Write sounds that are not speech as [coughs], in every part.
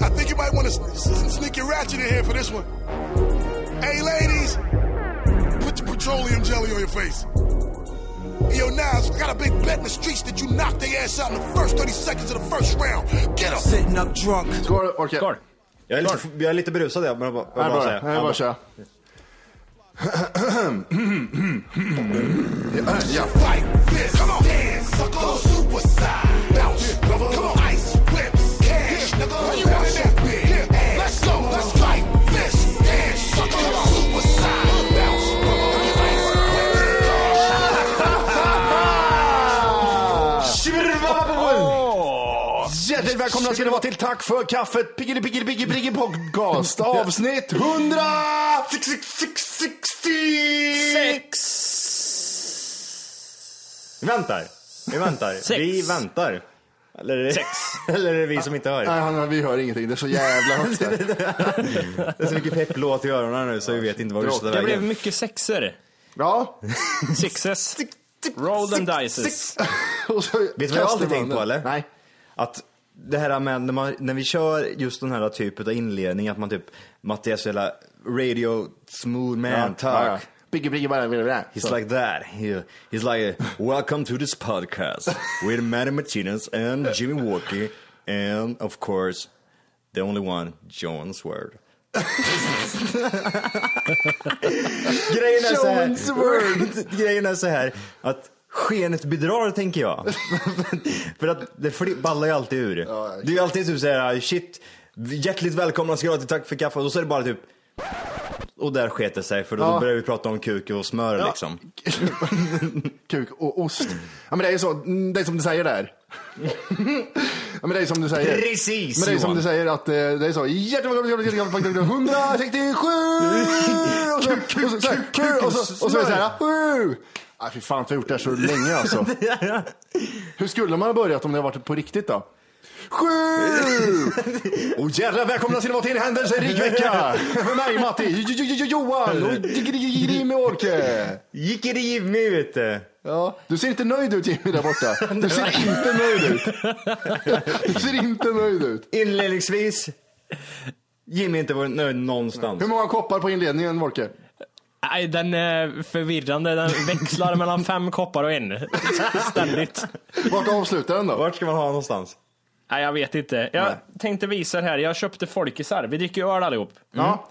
I, I think you might want to sneak your ratchet in here for this one. Hey, ladies, put your petroleum jelly on your face. Yo, Nas, I got a big bet in the streets that you knock their ass out in the first 30 seconds of the first round. Get up! Sitting up drunk. Skål, Orke. Skål. Jag är lite, jag är lite berusad jag, men jag bara, Här bara bara, säga. här bara köra. [coughs] Ja. Fight this. Come on. Dance, sucker. Suicide. Bounce. Come on. Ice whips. Cash. Nigga. You want that big ass. Let's go. Let's fight this. Dance, sucker. Suicide. Bounce. Ice Hjärtligt välkomna ska ni vara till Tack för kaffet, Piggeli Piggeli Piggi Piggi Podcast avsnitt 100! Vi väntar. Vi väntar. Sex. Vi väntar. Eller är det, Sex. [laughs] eller är det vi som inte hör? Nej, han, vi hör ingenting. Det är så jävla högt där. [laughs] Det är så mycket pepplåt i öronen nu så vi vet inte vad vi ska ta Det blev vägen. mycket sexer. Ja. Sixes. Roll them dices. [laughs] Och så Vet du vad jag kastar alltid man tänkt på den. eller? Nej. Att det här med när, man, när vi kör just den här typen av inledning, att man typ, Mattias jävla radio smooth man talk. Ja, ja. He's like that. He, he's like, welcome to this podcast with Matty Martinez and Jimmy Walker and of course the only one, John Sword. [laughs] Grejen är så här. [laughs] Grejen är så här att skenet bedrar tänker jag. [laughs] För att det ballar ju alltid ur. det är ju alltid typ såhär, shit, hjärtligt välkomna ska du vara till Tack för kaffet. Och så är det bara typ, och där sket det sig för då Ja. börjar vi prata om kuk och smör liksom. Kuk och ost. Ja men det är ju så, mm, det är som du säger där. Ja men det är som du säger. Precis, Men det är som Johan. du säger att eh, det är så, hjärtligt välkomna till 167! Och så, och så, så, här, kul, och så, och så är det så här, sju! Nej fy fan, vi har gjort det här så länge alltså. Hur skulle man ha börjat om det har varit på riktigt då? Sju! Och jävlar välkomna ska ni vara till en händelserik vecka! Med mig Matti, Jo- Jo- Jo- Jo- Johan och Jimmy Orke. Gickeri Jimmy vet du. Ja, du ser inte nöjd ut Jimmy där borta. Du ser inte nöjd ut. Du ser inte nöjd ut. Inledningsvis, Jimmy inte varit nöjd någonstans. Hur många koppar på inledningen Wolke? Nej, den är förvirrande. Den växlar mellan fem koppar och en. Ständigt. Vart avslutar den då? Vart ska man ha någonstans? Nej, jag vet inte. Jag tänkte visa det här. Jag köpte folkisar. Vi dricker ju öl allihop. Ja.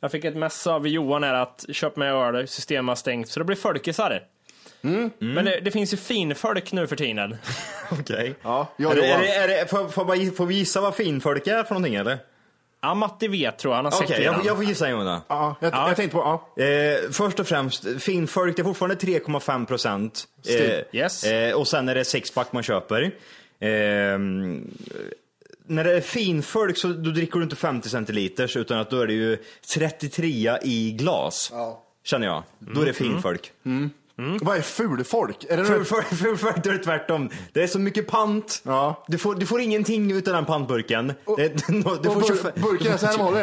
Jag fick ett mess av Johan här att köp med öl, systemet har stängt, så det blir folkisar. Men det, det finns ju finfolk nu för tiden. [laughs] Okej. Ja, Är det, är det, är det, får, får, man- får vi gissa vad finfolk är för någonting eller? Ja, Matti vet tror jag. Han har Okej, sett det jag, jag får gissa en gång då. Ja, jag, Ja. jag tänkte på, ja. Eh, först och främst, finfolk, det är fortfarande 3,5 procent. Still. Yes. eh, och sen är det sexpack man köper. Ehm, när det är finfolk så då dricker du inte 50 centiliters utan att då är det ju 33 i glas. Känner jag. Då är det finfolk. Vad är fulfolk? Är det För, nu? för, för, för, då är det tvärtom. Det är så mycket pant. Ja. Du, får, du får ingenting utav den pantburken. det, [laughs] du Och får 25 bur, burken är så här de håller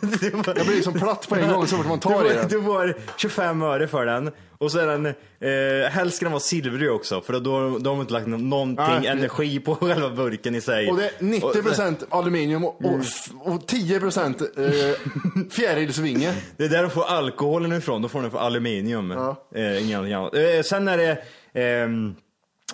den. Jag blir som platt på en gång så fort man du, tar i får, den. du får 25 öre för den. Och så är den, eh, helst ska den vara silvrig också för då, då, då har de inte lagt nå- någonting Nej. energi på [laughs] själva burken i sig. Och det är 90% [laughs] aluminium och, och, och 10% eh, fjärilsvinge. Det är där de får alkoholen ifrån, då får den från aluminium. Ja. Eh, inget annat. Eh, sen är det, ehm,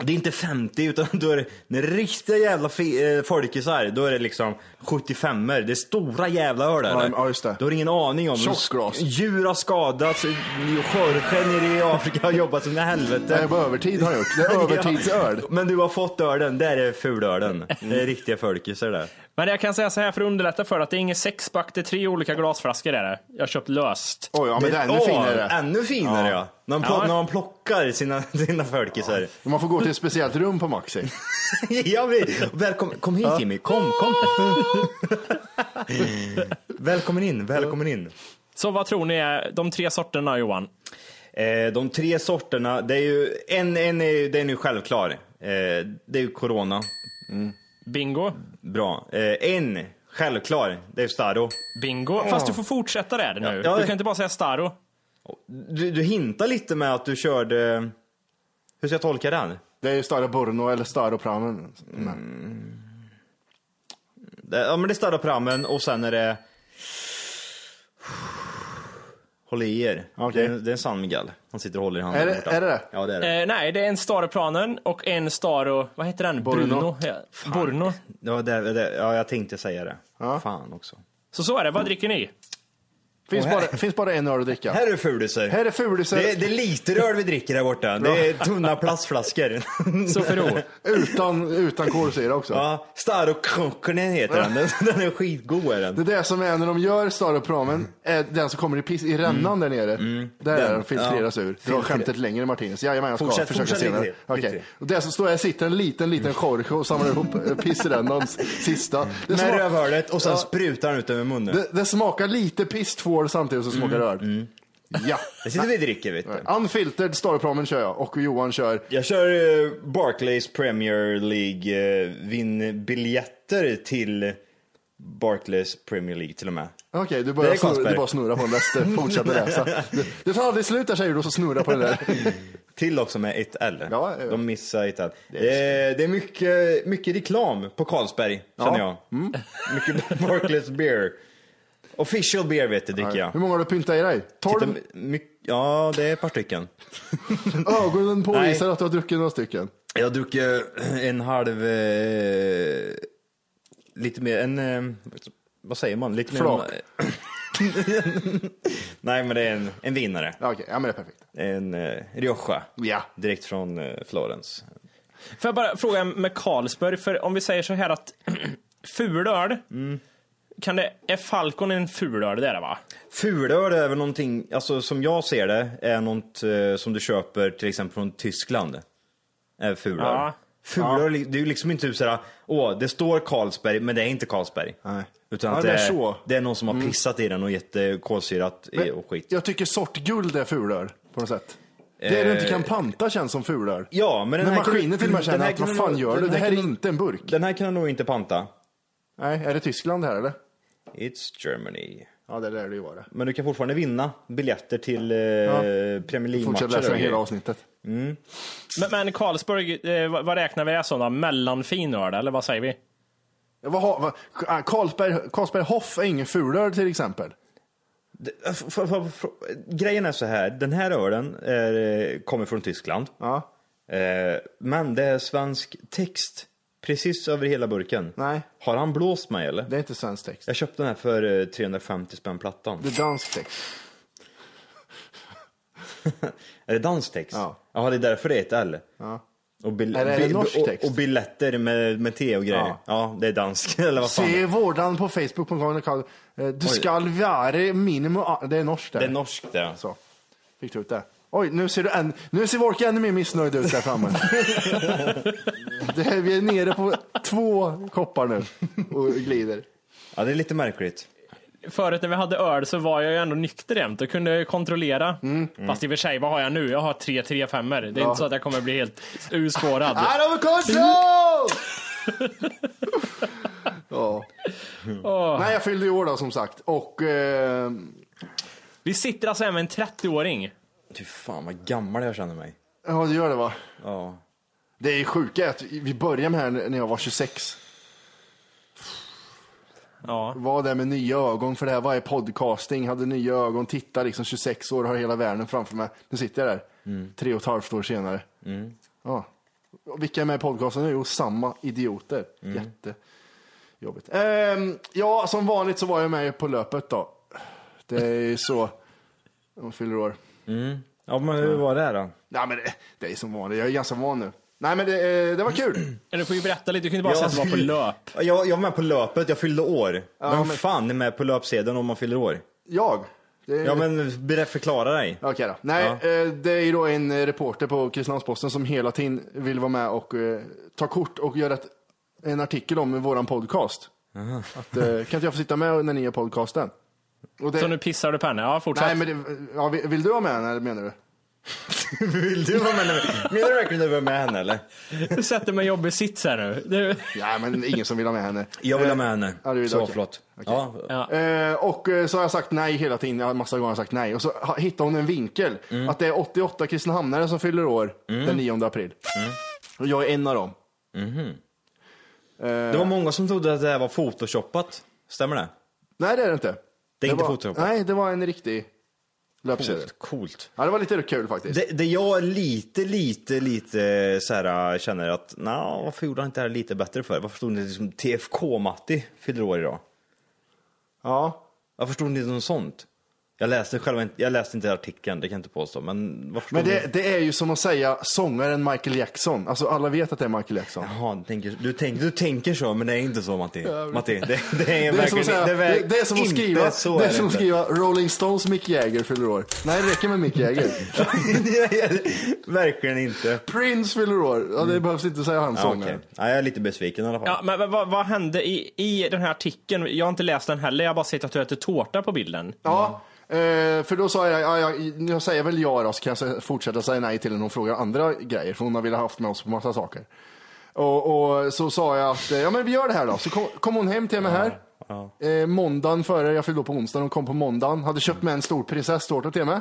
det är inte 50 utan då är det riktiga jävla eh, folkisar, då är det liksom 75 er Det är stora jävla öl där. ja, just det. Du har ingen aning om. Tjockglas. Djur har skadats, Jorge nere i Afrika har jobbat som i helvete. Nej, på övertid har jag gjort. Det är övertidsöl. [laughs] Ja, Men du har fått ölen, där är fulölen. Det är riktiga folkisar där. Men jag kan säga så här för att underlätta för att det är inget sexpack, det är tre olika glasflaskor är det. Jag har köpt löst. Oj, ja men det är ännu Åh, finare. Ännu finare ja. När, man plock, Ja. när man plockar sina, [laughs] sina folkisar. Man får gå till ett speciellt rum på Maxi. [laughs] Ja, vi, välkommen, kom hit Jimmy, kom, kom. [laughs] välkommen in, välkommen in. Så vad tror ni är de tre sorterna Johan? Eh, de tre sorterna, det är ju, en, en är, den är ju självklar. Eh, det är ju Corona, Bingo? bra. Eh, en, självklar, det är Staro. Bingo? Fast du får fortsätta där nu. Ja, du ja. kan inte bara säga Staro. Du, du hintar lite med att du körde, hur ska jag tolka den? Det är ju Stara Borno eller Stara Pramen. Men, Det, ja men det är Staro Prammen och sen är det Håll i er. Okej. Det, är, det är en San Miguel. Han sitter och håller i handen Är det- är det det? Ja det är det. Eh, nej, det är en Staroplanen och en Staro, vad heter den? Borno. Bruno? Ja, Borno. Ja, det, det, ja jag tänkte säga det. Fan också. Så så är det, vad dricker ni? Finns, bara, finns bara en öl att dricka. Här är fulisar. Här är fulisar Det, är- det är lite öl vi dricker här borta. Det är tunna plastflaskor. Sofero. utan, utan kolsyra också. ja, Staro Krokkenen heter den. den. Den är skitgod är den. Det är det som är när de gör Stara Pramen, är den som kommer i, piss, i rännan där nere. Där Mm. Den, är den filtreras ur. Dra Filtre- skämtet längre Martinez. Jajamän, jag ska Fortsätt, försöka fortsätt lite senare. till, Okej. lite till. Och där så står jag, sitter en liten, liten Jorge och samlar ihop eh, pissrännans sista. Det, Med smak, rövhålet och sen sprutar han ut över munnen. det, det smakar lite pisstvål samtidigt som smakar Mm, öl. Ja. Det sitter vi och dricker vet du. Unfiltered Stara Pramen kör jag och Johan kör Jag kör eh, Barclays Premier League, eh, vinn biljetter till Barclays Premier League till och med. Okej, du, Det börjar är snurra, Carlsberg. du bara snurrar på en läster. Fortsätter läsa. Det, [laughs] det tar aldrig slut där säger du och så snurrar på det där. Till också med ett L. Ja, ja. De missar ett L. Det är, det är mycket, mycket reklam på Carlsberg, känner jag. Mm. Mycket [laughs] Barclays beer. Official beer vet du, dricker jag. Hur många har du pyntat i dig? Titta, 12? my, ja, det är ett par stycken. [laughs] Ögonen påvisar Nej. att du har druckit några stycken. Jag har druckit en halv, eh, lite mer, en, eh, vad säger man? Lite mer Flak. [laughs] Nej, men det är en, en vinnare. Ja, Okej, ja men det är perfekt. En eh, Rioja. Ja. Direkt från eh, Florens. Får jag bara fråga med Carlsberg, för om vi säger så här att [clears throat] fulöl, kan det, är Falcon en fulöl? Det är det va? Fulöl är väl någonting, alltså som jag ser det, är något eh, som du köper till exempel från Tyskland. Är fulöl. Ja. Fulöl, det är ju liksom inte typ såhär, åh, det står Carlsberg, men det är inte Carlsberg. Nej. Utan Ja, att det det, är så. det är någon som har pissat i den och gett det kolsyrat i och skit. Jag tycker sortguld är fulöl på något sätt. Det du inte kan panta känns som fulöl. Ja, men den När maskinen till och med känner att vad fan nog- gör du? Det här är inte en burk. Den här kan du nog inte panta. Nej, är det Tyskland här eller? It's Germany. Ja, det lär det ju vara. Men du kan fortfarande vinna biljetter till eh, Premier Fortsätt League-matcher. läsa och hela avsnittet. Men, men Carlsberg, eh, vad vad räknar vi det som då? Mellanfin öl, eller vad säger vi? Vad har, vad, ah, Carlsberg, Carlsberg Hoff är ingen fulöl till exempel. Det- f- f- f- f- Grejen är så här, den här ölen är, eh, kommer från Tyskland. Ja. Eh, men det är svensk text precis över hela burken. Nej. Har han blåst mig eller? Det är inte svensk text. Jag köpte den här för eh, 350 spänn plattan. Det är dansk text. [laughs] Är det dansk text? Ja. Jaha, det är därför det är ett L. Ja. Och, bil- Eller är det bi- norsk och, text? och biljetter med, med te och grejer. Ja. Ja, det är dansk. [laughs] eller vad fan. Se vårdan på Facebook.com. Eh, Du skall vara minimum... Det är norskt Det där. är norskt det. Så. Fick du ut det? Oj, nu ser, du än, nu ser Wolke ännu mer missnöjd ut där framme. [laughs] det här, vi är nere på två koppar nu och glider. Ja, det är lite märkligt. Förut när vi hade öl så var jag ju ändå nykter jämt och kunde kontrollera. Fast i och för sig, vad har jag nu? Jag har tre 3 5 Det är inte så att jag kommer bli helt urspårad. Out of control! ja. Nej, jag fyllde i år då som sagt. Och eh, Vi sitter alltså här med en 30-åring. Fy fan vad gammal jag känner mig. ja, det gör det va? Ja. Det är sjuka är att vi började med här när jag var 26. Ja. Var där med nya ögon för det här var podcasting, hade nya ögon, titta liksom 26 år, har hela världen framför mig. Nu sitter jag där, tre och ett halvt år senare. Ja. Vilka är med i podcasten? Jo, samma idioter. Jättejobbigt. Ehm, ja, som vanligt så var jag med på löpet då. Det är ju så. De fyller år. Ja, men hur var det då? Ja, men det, det är som vanligt. Jag är ganska van nu. Nej, men det, eh, det var kul. [clears throat] Du får ju berätta lite, du kan inte bara säga att du var på löp. Jag, jag var med på löpet, jag fyllde år. Vem men- fan är med på löpsedeln om man fyller år? Jag. Det Ja men förklara dig. Okej då. Nej, eh, det är ju då en eh, reporter på Kristinehamns-Posten som hela tiden vill vara med och ta kort och göra ett, en artikel om våran podcast. Att, kan inte jag få sitta med när ni gör podcasten? Och det, Så nu pissar du på henne. Ja, fortsätt. nej, men det, ja, vill, du vara med eller menar du? [laughs] Vill du vara med? Menar du verkligen att du var med henne eller? Du sätter mig i jobbig sits här nu. Du... Ja, men ingen som vill ha med henne. Jag vill ha med henne. Ja, vill, Så okej. förlåt. Okej. Ja. Ja. Eh, och eh, så har jag sagt nej hela tiden, jag har massa gånger sagt nej. Och så hittade hon en vinkel, att det är 88 Kristinehamnare som fyller år den 9 april. Och jag är en av dem. Det var många som trodde att det här var photoshoppat. Stämmer det? Nej, det är det inte. Det är inte var, photoshopat? Nej, det var en riktig löpsedel. Coolt. Coolt. Ja, det var lite kul faktiskt. Det, det jag lite, lite, lite så här, känner att, nej, varför gjorde han inte det här lite bättre för? Varför stod det liksom TFK-Matti fyller år idag? Ja. Varför stod det inte något sånt? Jag läste själv inte, jag läste inte artikeln, det kan jag inte påstå, men Men det, det är ju som att säga sångaren Michael Jackson. Alltså alla vet att det är Michael Jackson. Jaha, du tänker, du, tänker, du tänker så, men det är inte så Matti. Matti, det, det är [laughs] Det är, som att säga, det, det, det är som att skriva, så det är som att skriva Rolling Stones Mick Jagger fyller år. Nej, det räcker med Mick Jagger. [laughs] verkligen inte. Prince fyller år. Ja, det behövs inte säga han Ja, sångaren. okej. ja, jag är lite besviken i alla fall. Ja, men vad, vad hände i, i den här artikeln? Jag har inte läst den heller, jag har bara sett att du äter tårta på bilden. Ja, eh, för då sa jag, ja, ja, jag säger väl ja då, så kan jag sä- fortsätta säga nej till när hon frågar andra grejer, för hon har velat haft med oss på massa saker. Och, och så sa jag att, eh, ja men vi gör det här då. Så kom, kom hon hem till mig här. Eh, måndagen före, jag fyllde på onsdagen, hon kom på måndagen. Hade köpt med en stor prinsesstårta till mig.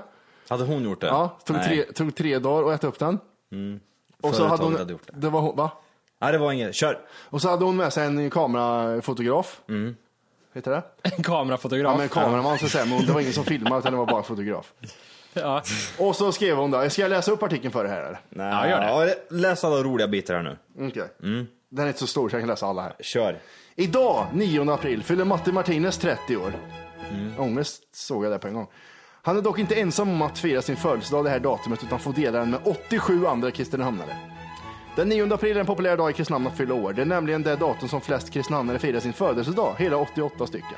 Hade hon gjort det? Ja, tog. Mm. tre, tog tre dagar att äta upp den. Och så hade hon, hade gjort det. det var hon, va? Nej, det var inget. Kör. Och så hade hon med sig en kamerafotograf. Mm. Heter det? En kamerafotograf. Ja, men en kameraman så att säga, men det var ingen som filmade utan det var bara en fotograf. Ja. Och så skrev hon då, ska jag läsa upp artikeln för dig här eller? Nej, Ja, gör det. ja, läs alla roliga bitar här nu. Okej. Mm. Den är inte så stor så jag kan läsa alla här. Kör. Idag, 9 april, fyller Matti Martinez 30 år. Mm. Ångest såg jag där på en gång. Han är dock inte ensam om att fira sin födelsedag det här datumet utan får dela den med 87 andra Kristinehamnare. Den 9 april är en populär dag i Kristinehamn att fylla år. Det är nämligen det datum som flest Kristinehamnare firar sin födelsedag, hela 88 stycken.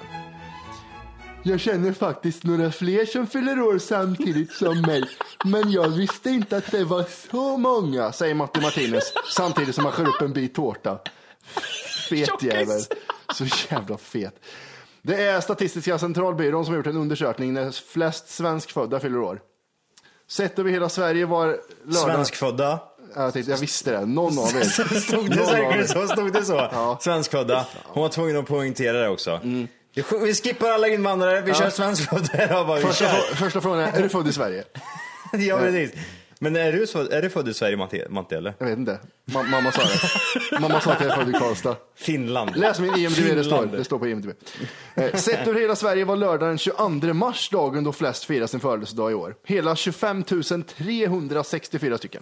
Jag känner faktiskt några fler som fyller år samtidigt som mig. Men jag visste inte att det var så många, säger Matti Martinez samtidigt som han skär upp en bit tårta. Fet jävel. Så jävla fet. Det är Statistiska centralbyrån som har gjort en undersökning när flest svenskfödda fyller år. Sett över hela Sverige var lördag... Svenskfödda. Jag, tänkte, jag visste det. Någon av er. [laughs] Stod det säkert er. så? Stod det så? Svenskfödda. Hon var tvungen att poängtera det också. Vi- Vi skippar alla invandrare, vi kör svenskfödda. [laughs] Första, första frågan är, är du född i Sverige? [laughs] Ja, precis. Men är du, så- är du född i Sverige, Matti, eller? Jag vet inte. Ma- mamma sa det. Mamma sa att jag är född i Karlstad. Finland. Läs min IMDB, det står, det står på IMDB. Eh, sett över hela Sverige var lördag den 22 mars dagen då flest firar sin födelsedag i år. Hela 25 364 stycken.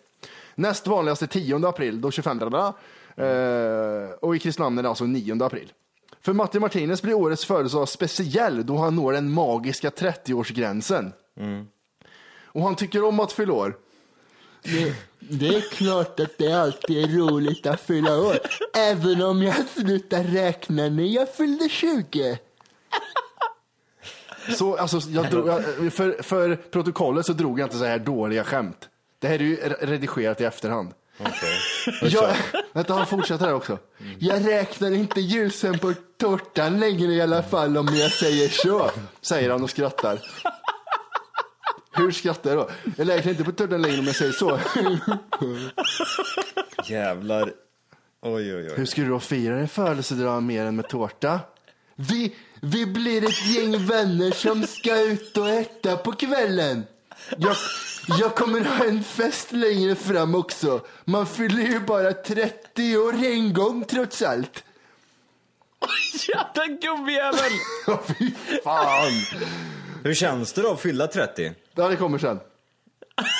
Näst vanligast är 10 april, då 25 bla, bla, eh, Och i Kristinehamn är det alltså 9 april. För Matti Martinez blir årets födelsedag speciell då han når den magiska 30-årsgränsen. Och han tycker om att fylla år. Det, det är klart att det alltid är roligt att fylla år. Även om jag slutar räkna när jag fyllde 20. Så, alltså, jag drog, jag, för, för protokollet så drog jag inte så här dåliga skämt. Det här är ju re- redigerat i efterhand. [laughs] Jag, vänta, han fortsätter här också. Jag räknar inte ljusen på tårtan längre i alla fall om jag säger så, säger han och skrattar. Hur skrattar jag då? Jag räknar inte på tårtan längre om jag säger så. Jävlar. Oj, oj, oj. Hur ska du då fira din födelsedag mer än med tårta? Vi, vi blir ett gäng vänner som ska ut och äta på kvällen. Jag, jag kommer ha en fest längre fram också. Man fyller ju bara 30 år en gång trots allt. Jävla gubbjävel! [laughs] Fy fan. Hur känns det då att fylla 30? Ja, det kommer sen.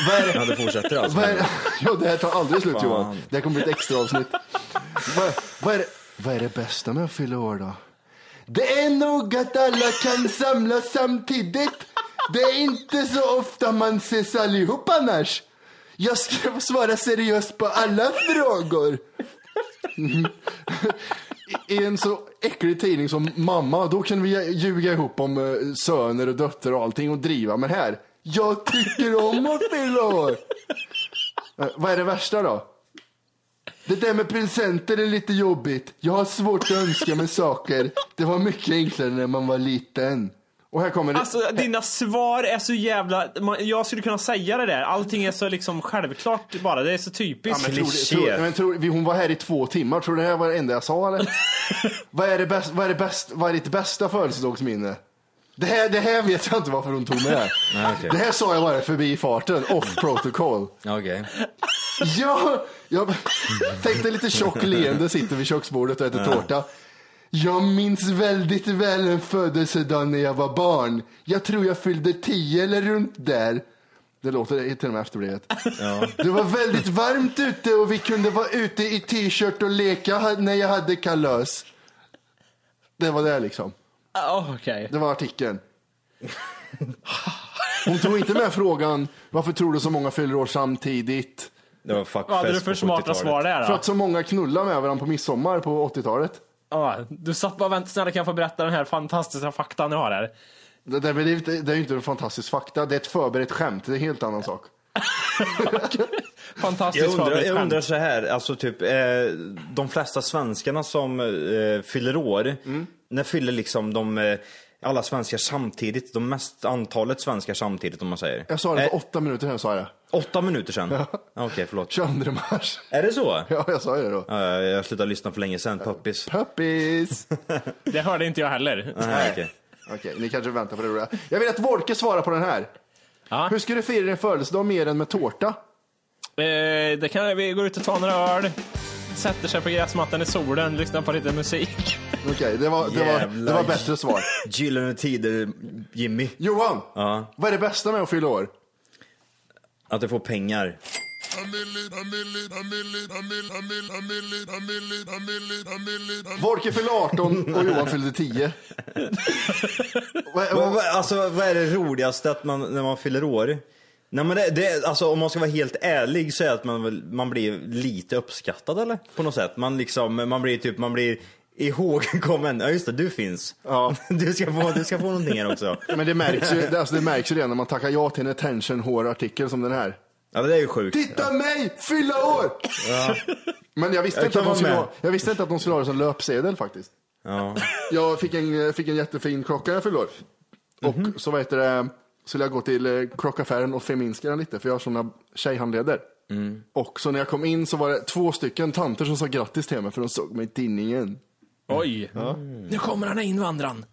Vad är det? Ja, det fortsätter alltså. Vad är det? [laughs] Ja, det här tar aldrig slut Fan. Johan. Det här kommer bli ett extra avsnitt. vad, vad, är det, vad är det bästa med att fylla år då? Det är nog att alla kan samlas samtidigt. Det är inte så ofta man ses allihop annars. Jag ska svara seriöst på alla frågor. Mm. I en så äcklig tidning som Mamma, då kan vi ljuga ihop om eh, söner och döttrar och allting och driva. Men här, jag tycker om att fylla år. Eh, vad är det värsta då? Det där med presenter är lite jobbigt. Jag har svårt att önska mig saker. Det var mycket enklare när man var liten. Och här kommer det. Alltså dina svar är så jävla... Jag skulle kunna säga det där. Allting är så liksom självklart bara. Det är så Ja, typiskt. men tror, tror, men tror, hon var här i två timmar. Tror du det här var det enda jag sa eller? [laughs] vad, är det bäst, vad, är det bäst, vad är ditt bästa födelsedagsminne? Det här, det här vet jag inte varför hon tog med. [laughs] Nej, okej. Det här sa jag bara förbi farten, off [laughs] protocol. Okej. Ja, jag tänkte lite tjock leende sitter vid köksbordet och äter tårta. Jag minns väldigt väl en födelsedag när jag var barn. Jag tror jag fyllde tio eller runt där. Det låter till och med efterblivet. Det var väldigt varmt ute och vi kunde vara ute i t-shirt och leka när jag hade kalas. Det var det liksom. Oh, Okej. Det var artikeln. Hon tog inte med frågan varför tror du så många fyller år samtidigt? Det var fuckfest Vad hade du för smarta 70-talet. svar där För då? att så många knullar med varandra på midsommar på 80-talet. Ja, du satt bara och väntade snälla kan jag få berätta den här fantastiska faktan jag har här. Det, det, det, är inte- det är ju inte en fantastisk fakta, det är ett förberett skämt, det är en helt annan sak. [laughs] Fantastiskt Jag undrar, förberett jag skämt. undrar så här, alltså typ, eh, de flesta svenskarna som eh, fyller år, Mm. när fyller liksom de, eh, alla svenskar samtidigt, de mest antalet svenskar samtidigt om man säger? Jag sa det för Eh, åtta minuter sedan, sa jag. åtta minuter sedan? Okej, förlåt. 22 mars. Är det så? Ja, jag sa ju det då. Ja, jag- slutade lyssna för länge sedan, puppis. Puppis! [laughs] Det hörde inte jag heller. [laughs] Nej, okej. Okej, ni kanske väntar på det roliga. Jag vill att Wolke svarar på den här. Ja. Hur ska du fira din födelsedag mer än med tårta? Eh, det kan vi går ut och tar några öl, sätter sig på gräsmattan i solen, lyssnar på lite musik. Okej, det, var, det, var, det var bättre svar. Gyllene tider, Jimmy. Johan, Ja. vad är det bästa med att fylla år? Att du får pengar. Wolke fyllde 18 och Johan fyllde 10. [laughs] Vad- Vad, vad, alltså, vad är det roligaste att man, när man fyller år? Nej, men det, det, alltså, om man ska vara helt ärlig så är det att man, man blir lite uppskattad eller? På något sätt. Man, liksom, man blir typ, man blir ihågkommen. [laughs] Ja just det, du finns. Ja. [laughs] Du, ska få, du ska få någonting här också. [laughs] Men det märks ju, det- alltså det märks ju redan när man tackar ja till en attention hår artikel som den här. Ja det är ju sjukt. Titta mig, fylla år! Men jag visste, Jag inte att de skulle ha, jag visste inte att de skulle ha det som löpsedel faktiskt. Ja. Jag fick en, fick en jättefin klocka när jag fyllde år. Och Mhm. så vad heter det, skulle jag gå till eh, klockaffären och förminska den lite för jag har sådana tjejhandleder. Mm. Och så när jag kom in så var det två stycken tanter som sa grattis till mig för de såg mig i tidningen. Oj. Nu kommer han invandraren.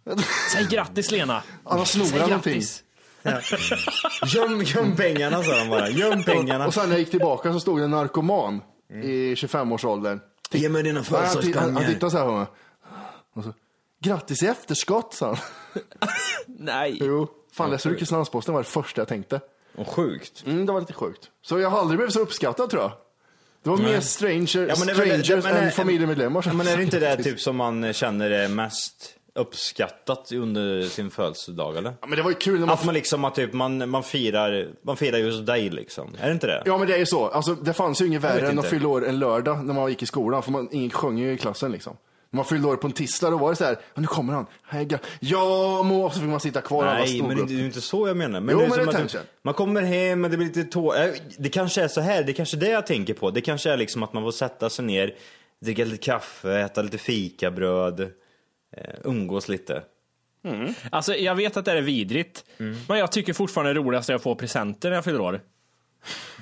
Säg grattis Lena. Alla Säg snorar någonting. grattis. [laughs] Göm, göm pengarna sa de bara. Göm pengarna. Och sen när jag gick tillbaka så stod det en narkoman i 25-årsåldern. Ge mig dina Han, han, han födelsedagspengar. tittade så här på mig. Och så, Grattis i efterskott, sa han. [laughs] Nej. Jo, fan läser du Kristinehamns-Posten var det första jag tänkte. Och sjukt. Mm, det var lite sjukt. Så jag har aldrig blivit så uppskattad tror jag. Det var mer stranger, Ja, men är väl- strangers men än familjemedlemmar. Ja, men är det inte det [laughs] typ som man känner är mest uppskattat under sin födelsedag eller? Ja, men det var ju kul när man... Att man liksom, att typ, man, man, firar, man firar just dig liksom. Är det inte det? Ja men det är ju så. Alltså, det fanns ju inget värre än att fylla år en lördag när man gick i skolan. För man, ingen sjöng ju i klassen liksom. När man fyllde år på en tisdag då var det så här, "Ja, nu kommer han. Hej, ja må, och så fick man sitta kvar Nej, men det upp. är ju inte så jag menar. Men Jo, det är men som det är att tension. Man kommer hem och det blir lite tår... eh, Det kanske är så här, det kanske är det jag tänker på. Det kanske är liksom att man får sätta sig ner, dricka lite kaffe, äta lite fikabröd, eh, umgås lite. Alltså jag vet att det är vidrigt. Men jag tycker fortfarande det roligaste är att få presenter när jag fyller år.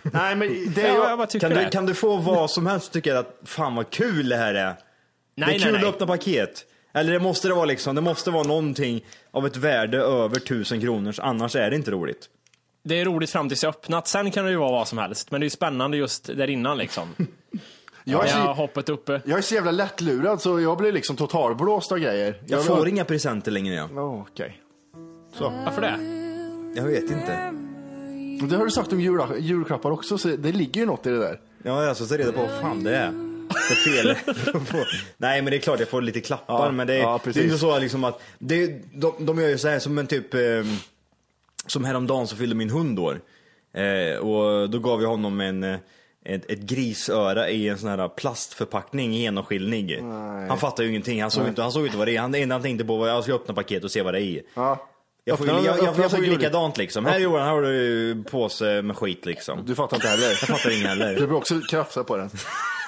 Nej men det är jag bara tycker Kan det. du, kan du få vad som helst tycker jag att fan vad kul det här är. Nej, det är nej, kul nej. att öppna paket. Eller det måste det vara liksom, det måste vara någonting av ett värde över tusen kronor, annars är det inte roligt. Det är roligt fram tills jag öppnat. Sen kan det ju vara vad som helst. Men det är ju spännande just där innan liksom. [laughs] Jag är, Jag har hoppet uppe. jag är så jävla lättlurad så jag blir liksom totalblåst av grejer. Jag vill- får inga presenter längre. Ja. Ja, Okej. Varför det? Jag vet inte. Det har du sagt om jul, julklappar också, så det ligger ju något i det där. Ja, jag ska ta reda på vad fan det är. För fel. [laughs] Nej, men det är klart jag får lite klappar, Ja, men det, ja, är- precis. det är inte så liksom att, det, de, de gör ju så här som en typ, eh, som häromdagen så fyllde min hund år. Eh, och då gav jag honom en, eh, ett, ett grisöra i en sån här plastförpackning, genomskinlig. Han fattar ju ingenting, han såg, inte, han såg inte vad det är. Han, han tänkte på att jag ska öppna paket och se vad det är i. Ja. Jag får, ju, jag, jag, jag får ju likadant liksom. Här Johan, här har du påse med skit liksom. Du fattar inte heller. Jag fattar inget heller. Du bör också krafsa på den.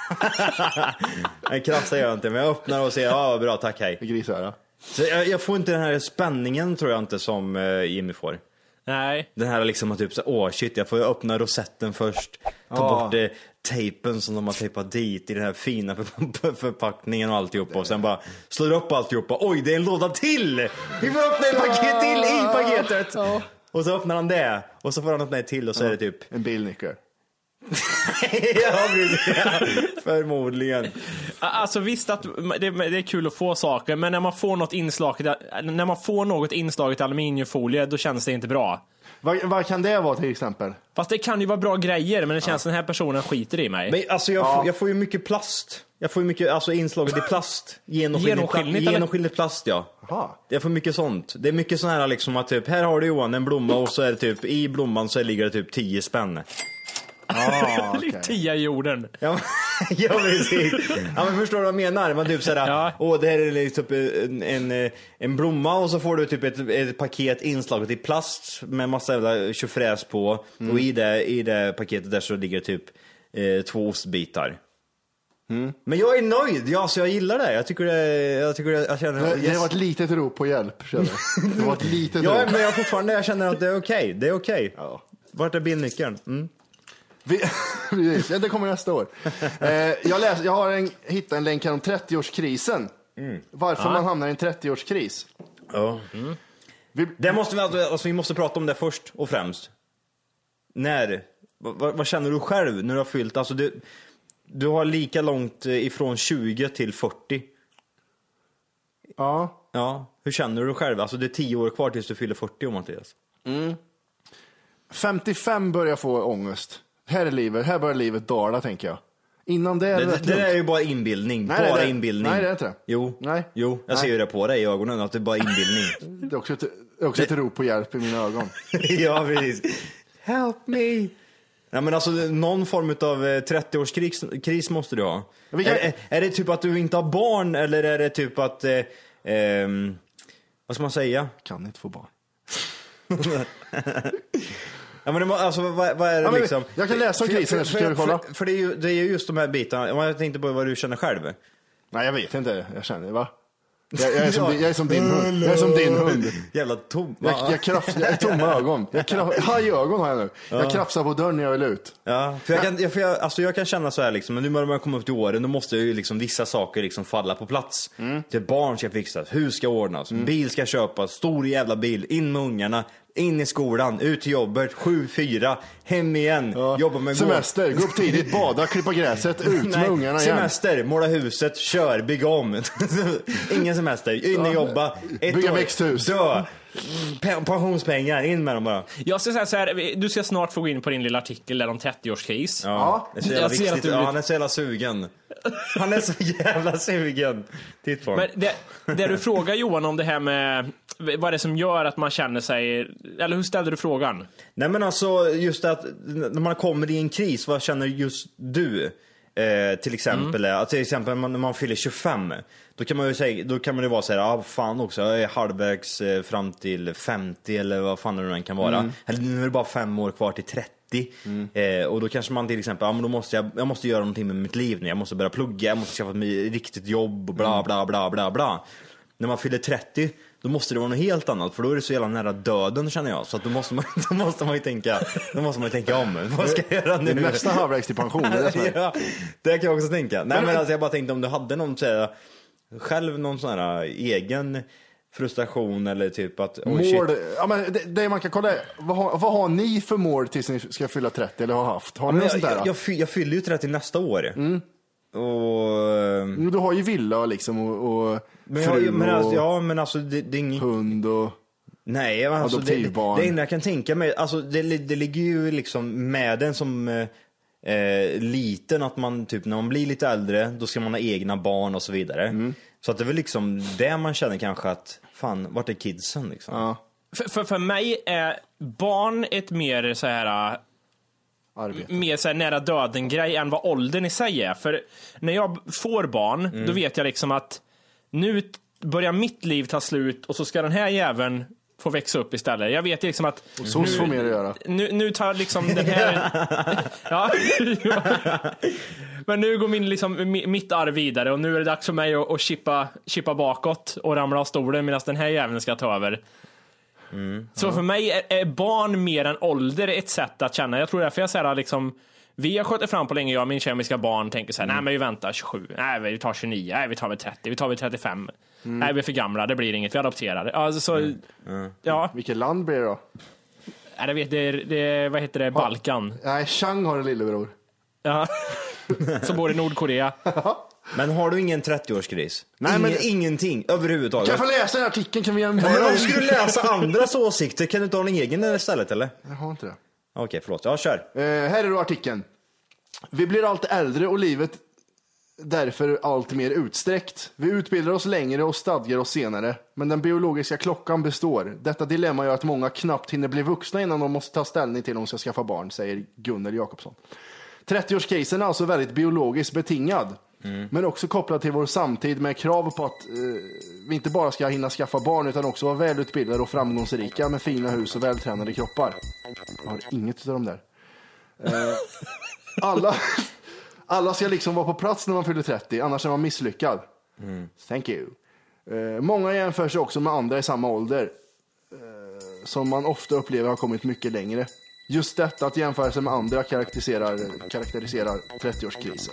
[laughs] Nej, krafsar gör jag inte, men jag öppnar och säger ja, bra, tack, hej. Grisöra. Så jag, jag får inte den här spänningen tror jag inte som eh, Jimmy får. Nej. Den här liksom att typ så, åh shit, jag får öppna rosetten först, ta Ja. bort eh, tejpen som de har tejpat dit i den här fina för, förpackningen och alltihopa och sen bara slår upp alltihopa, oj det är en låda till! Vi får öppna ett paket till i paketet! Och så öppnar han det, och så får han öppna ett till och så är det typ, En bilnyckel. [laughs] ja precis, förmodligen. Alltså visst att det, det är kul att få saker, men när man får något inslaget, när man får något inslaget i aluminiumfolie, då känns det inte bra. Vad, vad kan det vara till exempel? Fast det kan ju vara bra grejer, men det känns som den här personen skiter i mig. Men alltså jag, får, jag får ju mycket plast. Jag får ju mycket, alltså inslaget i plast. Genomskinligt, Genomskinligt, plast ja. Jaha. Jag får mycket sånt. Det är mycket sån här liksom att typ, här har du Johan en blomma och så är det typ, i blomman så ligger det typ 10 spänn. Ah, [laughs] okej. Tia i jorden. Ja, [laughs] ja precis. Ja men förstår du vad jag menar? Man typ såhär, Ja. åh det här är liksom en, en, en blomma och så får du typ ett, ett paket inslaget i plast med massa jävla tjofräs på. Mm. Och i det, i det paketet där så ligger typ eh, två ostbitar. Mm. Men jag är nöjd, ja, så jag gillar det. Jag tycker det, jag tycker det, jag känner, Det, yes. det var ett litet rop på hjälp, känner jag. Det var ett [laughs] litet Ja, rop. men jag fortfarande, jag känner att det är okej. Det är okej. Ja. Vart är bilnyckeln? Mm. Vi, [laughs] precis, ja, det kommer nästa år. Eh, jag, läs, jag har en, hittat en länk här om 30-årskrisen. Varför man hamnar i en 30-årskris. Ja. Vi, Det måste vi, alltså, vi måste prata om det först och främst. När? Vad, vad, känner du själv när du har fyllt, alltså du, du har lika långt eh, ifrån 20 till 40. ja, Ja, hur känner du själv? Alltså det är 10 år kvar tills du fyller 40 om Mattias. 55 börjar jag få ångest. Här är livet, här börjar livet dala tänker jag. Innan det är Det, det, det, där är ju bara inbildning. Nej, bara det. inbildning. Nej, det är inte det. Jo, Nej. jo jag Nej. ser ju det på dig i ögonen att det är bara inbildning. [laughs] Det är också ett, är också ett rop på hjälp i mina ögon. [laughs] ja, precis. Help me! Ja, men alltså, någon form av 30-årskris kris måste du ha. Kan- Är, är, det typ att du inte har barn eller är det typ att, eh, ehm, vad ska man säga? Kan inte få barn. [laughs] Ja, men det, må- alltså, vad, vad är det Ja, men liksom? jag kan läsa om krisen, så ska vi kolla. För, för det, är ju, det är ju just de här bitarna, jag tänkte på vad du känner själv. Nej, jag vet inte. Jag känner, va? Jag, jag, är, som, din- jag är som din hund. Jag är som din hund. Jävla tom. Jag, jag, krafs, jag är tomma ögon. Jag kraf, hajögon har jag nu. Jag krafsar på dörren när jag vill ut. Ja, för jag kan, jag, för jag, alltså jag kan känna så här liksom, men nu när man kommer upp till åren, då måste ju liksom vissa saker liksom falla på plats. Mm. Typ barn ska fixas, hus ska ordnas, bil ska köpas, stor jävla bil, in med ungarna, in i skolan, ut till jobbet, 7-4, hem igen, jobba med. Semester, gå upp tidigt, bada, klippa gräset, ut med [laughs] Nej, ungarna igen. semester, måla huset, kör, bygga om. [laughs] Ingen semester, in och jobba. Ett Bygga år, växthus. Dö. Pe- Pensionspengar, in med dem bara. Jag ska säga så här, du ska snart få gå in på din lilla artikel där om 30-årskris. Ja, det är så jävla Jag ser att viktigt. du Ja, han är så jävla sugen. Han är så jävla sugen. Titt på honom. Men det, det du frågar Johan om det här med vad är det som gör att man känner sig, eller hur ställde du frågan? Nej men alltså just att när man kommer i en kris, vad känner just du? Eh, till exempel, Mm. till exempel när man, när man fyller 25. Då kan man ju säga, då kan man ju vara såhär, ja ah, fan också, jag är halvvägs eh, fram till 50 eller vad fan det nu än kan vara. Mm. Eller nu är det bara fem år kvar till 30. Eh, och då kanske man till exempel, ja men då måste jag, jag måste göra någonting med mitt liv nu. Jag måste börja plugga, jag måste skaffa mig ett riktigt jobb och bla Mm. bla bla bla bla. När man fyller 30, då måste det vara något helt annat för då är det så jävla nära döden känner jag. Så att då måste man, [laughs] då måste man ju tänka, då måste man ju tänka om. Vad ska jag göra Det nu? är nästan halvvägs till pension. Det är det [laughs] ja, det kan jag också tänka. Nej men alltså jag bara tänkte om du hade någon så här, själv någon sån här egen frustration eller typ att oh. Mål, ja, men det, det man kan kolla är, vad har, vad har ni för mål tills ni ska fylla 30 eller har haft? Har ni jag, sånt där? jag, jag, fy- jag fyller ju 30 nästa år. Mm. Och... Men Du har ju villa liksom och, och Men, jag, fru men och alltså, ja men alltså det, det är inget... hund och... Nej, alltså det, Adoptivbarn. det enda jag kan tänka mig, alltså det, det ligger ju liksom med den som eh, eh, liten att man typ när man blir lite äldre, då ska man ha egna barn och så vidare. Mm. Så att det är väl liksom det man känner kanske att, fan, vart är kidsen liksom? Ja, För, för, för mig är barn ett mer så här äh, arbete. mer så nära döden-grej än vad åldern i sig är. För när jag får barn, Mm. då vet jag liksom att nu börjar mitt liv ta slut och så ska den här jäveln få växa upp istället. Jag vet liksom att SOS får mer att göra. nu, nu tar liksom den här... [laughs] ja. [laughs] Men nu går min, liksom, mi- mitt arv vidare och nu är det dags för mig att, att chippa, chippa bakåt och ramla av stolen medan den här jäveln ska ta över. Så för mig är, är barn mer än ålder ett sätt att känna. Jag tror därför jag säger liksom vi har skjutit fram på länge, jag och min kemiska barn tänker så här, nej men vi väntar 27, nej vi tar 29, nej vi tar väl 30, vi tar väl 35. Nej vi är för gamla, det blir inget, vi adopterar. Alltså, så, Ja, Vilket land blir det då? nej, det vet, det, är- det, är- vad heter det, Balkan. Nej, Chang har en lillebror. Ja. [laughs] Som bor i Nordkorea. Men har du ingen 30-årskris? Nej, Ingen, men- Ingenting överhuvudtaget? Kan jag få läsa den här artikeln? Kan vi Men jämföra? varför ska du läsa andras åsikter? Kan du inte ha en egen istället eller? Jag har inte det. Okej, förlåt. Ja, kör. Eh, här är då artikeln. Vi blir allt äldre och livet därför allt mer utsträckt. Vi utbildar oss längre och stadgar oss senare. Men den biologiska klockan består. Detta dilemma gör att många knappt hinner bli vuxna innan de måste ta ställning till om de ska skaffa barn, säger Gunnel Jakobsson. 30-årskrisen är alltså väldigt biologiskt betingad. Men också kopplad till vår samtid med krav på att eh, vi inte bara ska hinna skaffa barn utan också vara välutbildade och framgångsrika med fina hus och vältränade kroppar. Jag har inget av de där. Eh, alla, [laughs] alla ska liksom vara på plats när man fyller 30, annars är man misslyckad. Thank you. Eh, många jämför sig också med andra i samma ålder, eh, som man ofta upplever har kommit mycket längre. Just detta att jämföra sig med andra karaktäriserar, karaktäriserar 30-årskrisen.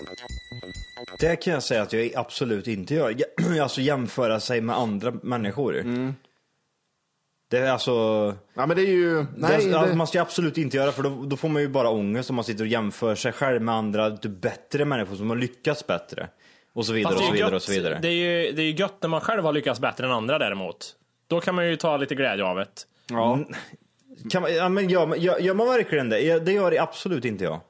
Det kan jag säga att jag absolut inte gör. [clears throat] Alltså jämföra sig med andra människor. Det är alltså... Ja, men det är ju... Nej, det, det, Man ska absolut inte göra för då, då får man ju bara ångest om man sitter och jämför sig själv med andra typ, bättre människor som har lyckats bättre. Och så vidare och så vidare och så gött- vidare. Det är, ju, det är ju gött när man själv har lyckats bättre än andra däremot. Då kan man ju ta lite glädje av det. ja. Kan man, ja, men gör, gör, gör man verkligen det? Det gör det absolut inte jag.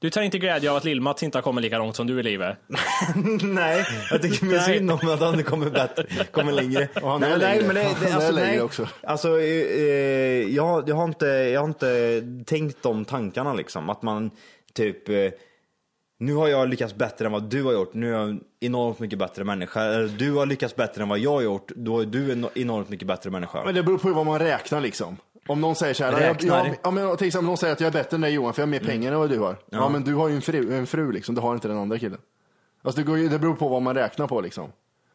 Du tar inte glädje av att Lill-Mats inte har kommit lika långt som du i livet. [laughs] nej, jag tycker mer synd om att han kommer bättre, kommer längre. [laughs] Och han nej, är nej, längre. men det, det, Han är alltså, längre nej. också. Alltså, eh, eh, jag, jag, har inte, jag har inte tänkt de tankarna liksom. Att man typ, eh, nu har jag lyckats bättre än vad du har gjort. Nu är jag en enormt mycket bättre människa. Eller du har lyckats bättre än vad jag har gjort. Då är du en enormt mycket bättre människa. Men det beror på vad man räknar liksom. Om någon säger så här, jag, jag, ja, men till exempel någon säger att jag är bättre än dig Johan för jag har mer pengar än vad du har. Ja. men du har ju en fru, en fru liksom, det har inte den andra killen. Alltså det, går ju, det beror på vad man räknar på liksom.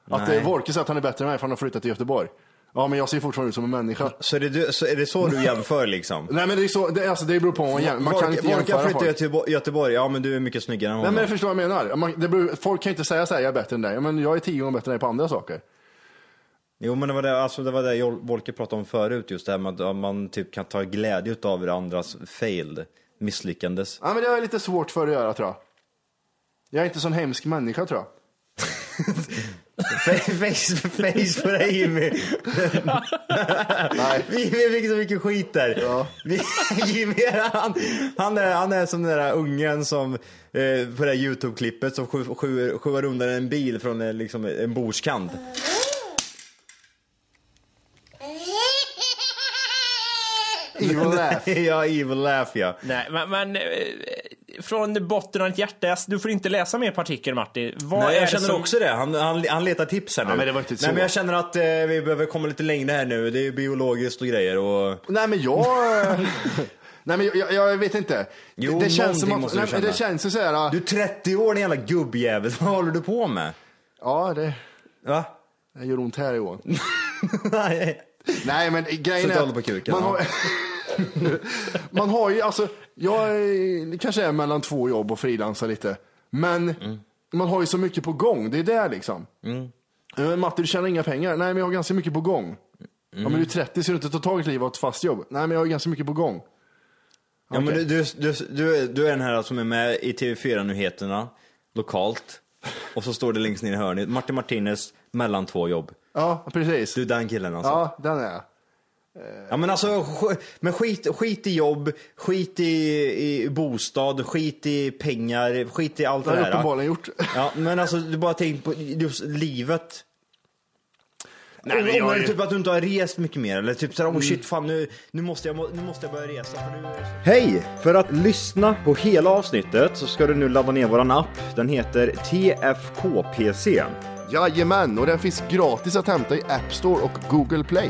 Att Nej. eh, Wolke säger att han är bättre än mig för han har flyttat till Göteborg. Ja men jag ser fortfarande ut som en människa. Så det, du, så är det så du jämför liksom? Nej men det är så, det, alltså, det beror på vad man jämför. Man kan inte jämföra flyttar folk. till Göteborg- ja men du är mycket snyggare än Nej honom. men jag förstår vad jag menar. Man, beror, folk kan inte säga så här, jag är bättre än dig. Ja, Men jag är tio gånger bättre än dig på andra saker. Jo men det var det, alltså, det var det Volke pratade om förut, just det här med att man typ kan ta glädje av andras failed, misslyckandes. Ja men det är lite svårt för att göra tror jag. Jag är inte sån hemsk människa tror jag. [laughs] face, face på dig Jimmy! Nej. Vi, fick så mycket skit där. Ja. Jimmy, han, han, är, han är som den där ungen som, eh, på det här YouTube-klippet som sjuar undan en bil från en, liksom, en bordskant. Evil laugh. [laughs] ja, evil laugh ja. Nej, men, men eh, från botten av ditt hjärta, du får inte läsa mer på artikeln Martin. Vad Nej, jag det känner som... också det. Han, han, han letar tips här nu. Ja, men det var inte så. Nej, men jag känner att eh, vi behöver komma lite längre här nu. Det är biologiskt och grejer. Och... Nej men jag... [laughs] Nej men jag, jag vet inte. Jo, det känns som att... måste du Nej, det känna. känns ju så här... Du är 30 år din jävla gubbjävel. [laughs] Vad håller du på med? Ja, det, Va? det gör ont här Johan. Nej. Nej men grejen Sätt är... håller på kuken, man, ja. har, man har ju alltså... Jag är, kanske är mellan två jobb och frilansar lite. Men Mm. man har ju så mycket på gång. Det är det liksom. Mm. Matte, du tjänar inga pengar. Nej, men jag har ganska mycket på gång. Ja, Mm. men du är 30 så du inte tar tag i ett liv och ett fast jobb. Nej, men jag har ganska mycket på gång. Ja, men Okej. du, du, du, du är den här som är med i TV4-nyheterna, lokalt. Och så står det längst ner i hörnet, Martin Martinez, mellan två jobb. Ja, precis. Du är den killen alltså. Ja, den är jag. Ja men alltså, men skit, skit i jobb, skit i, i bostad, skit i pengar, skit i allt Det det, har där. uppenbarligen gjort. [laughs] Ja, men alltså du bara tänk på just livet. Nej, men Om jag typ att du inte har rest mycket mer eller typ såhär, oh shit fan nu, nu, måste jag, nu måste jag börja resa. För nu... Hej! För att lyssna på hela avsnittet så ska du nu ladda ner våran app. Den heter TFKPC. Jajamän, och den finns gratis att hämta i App Store och Google Play.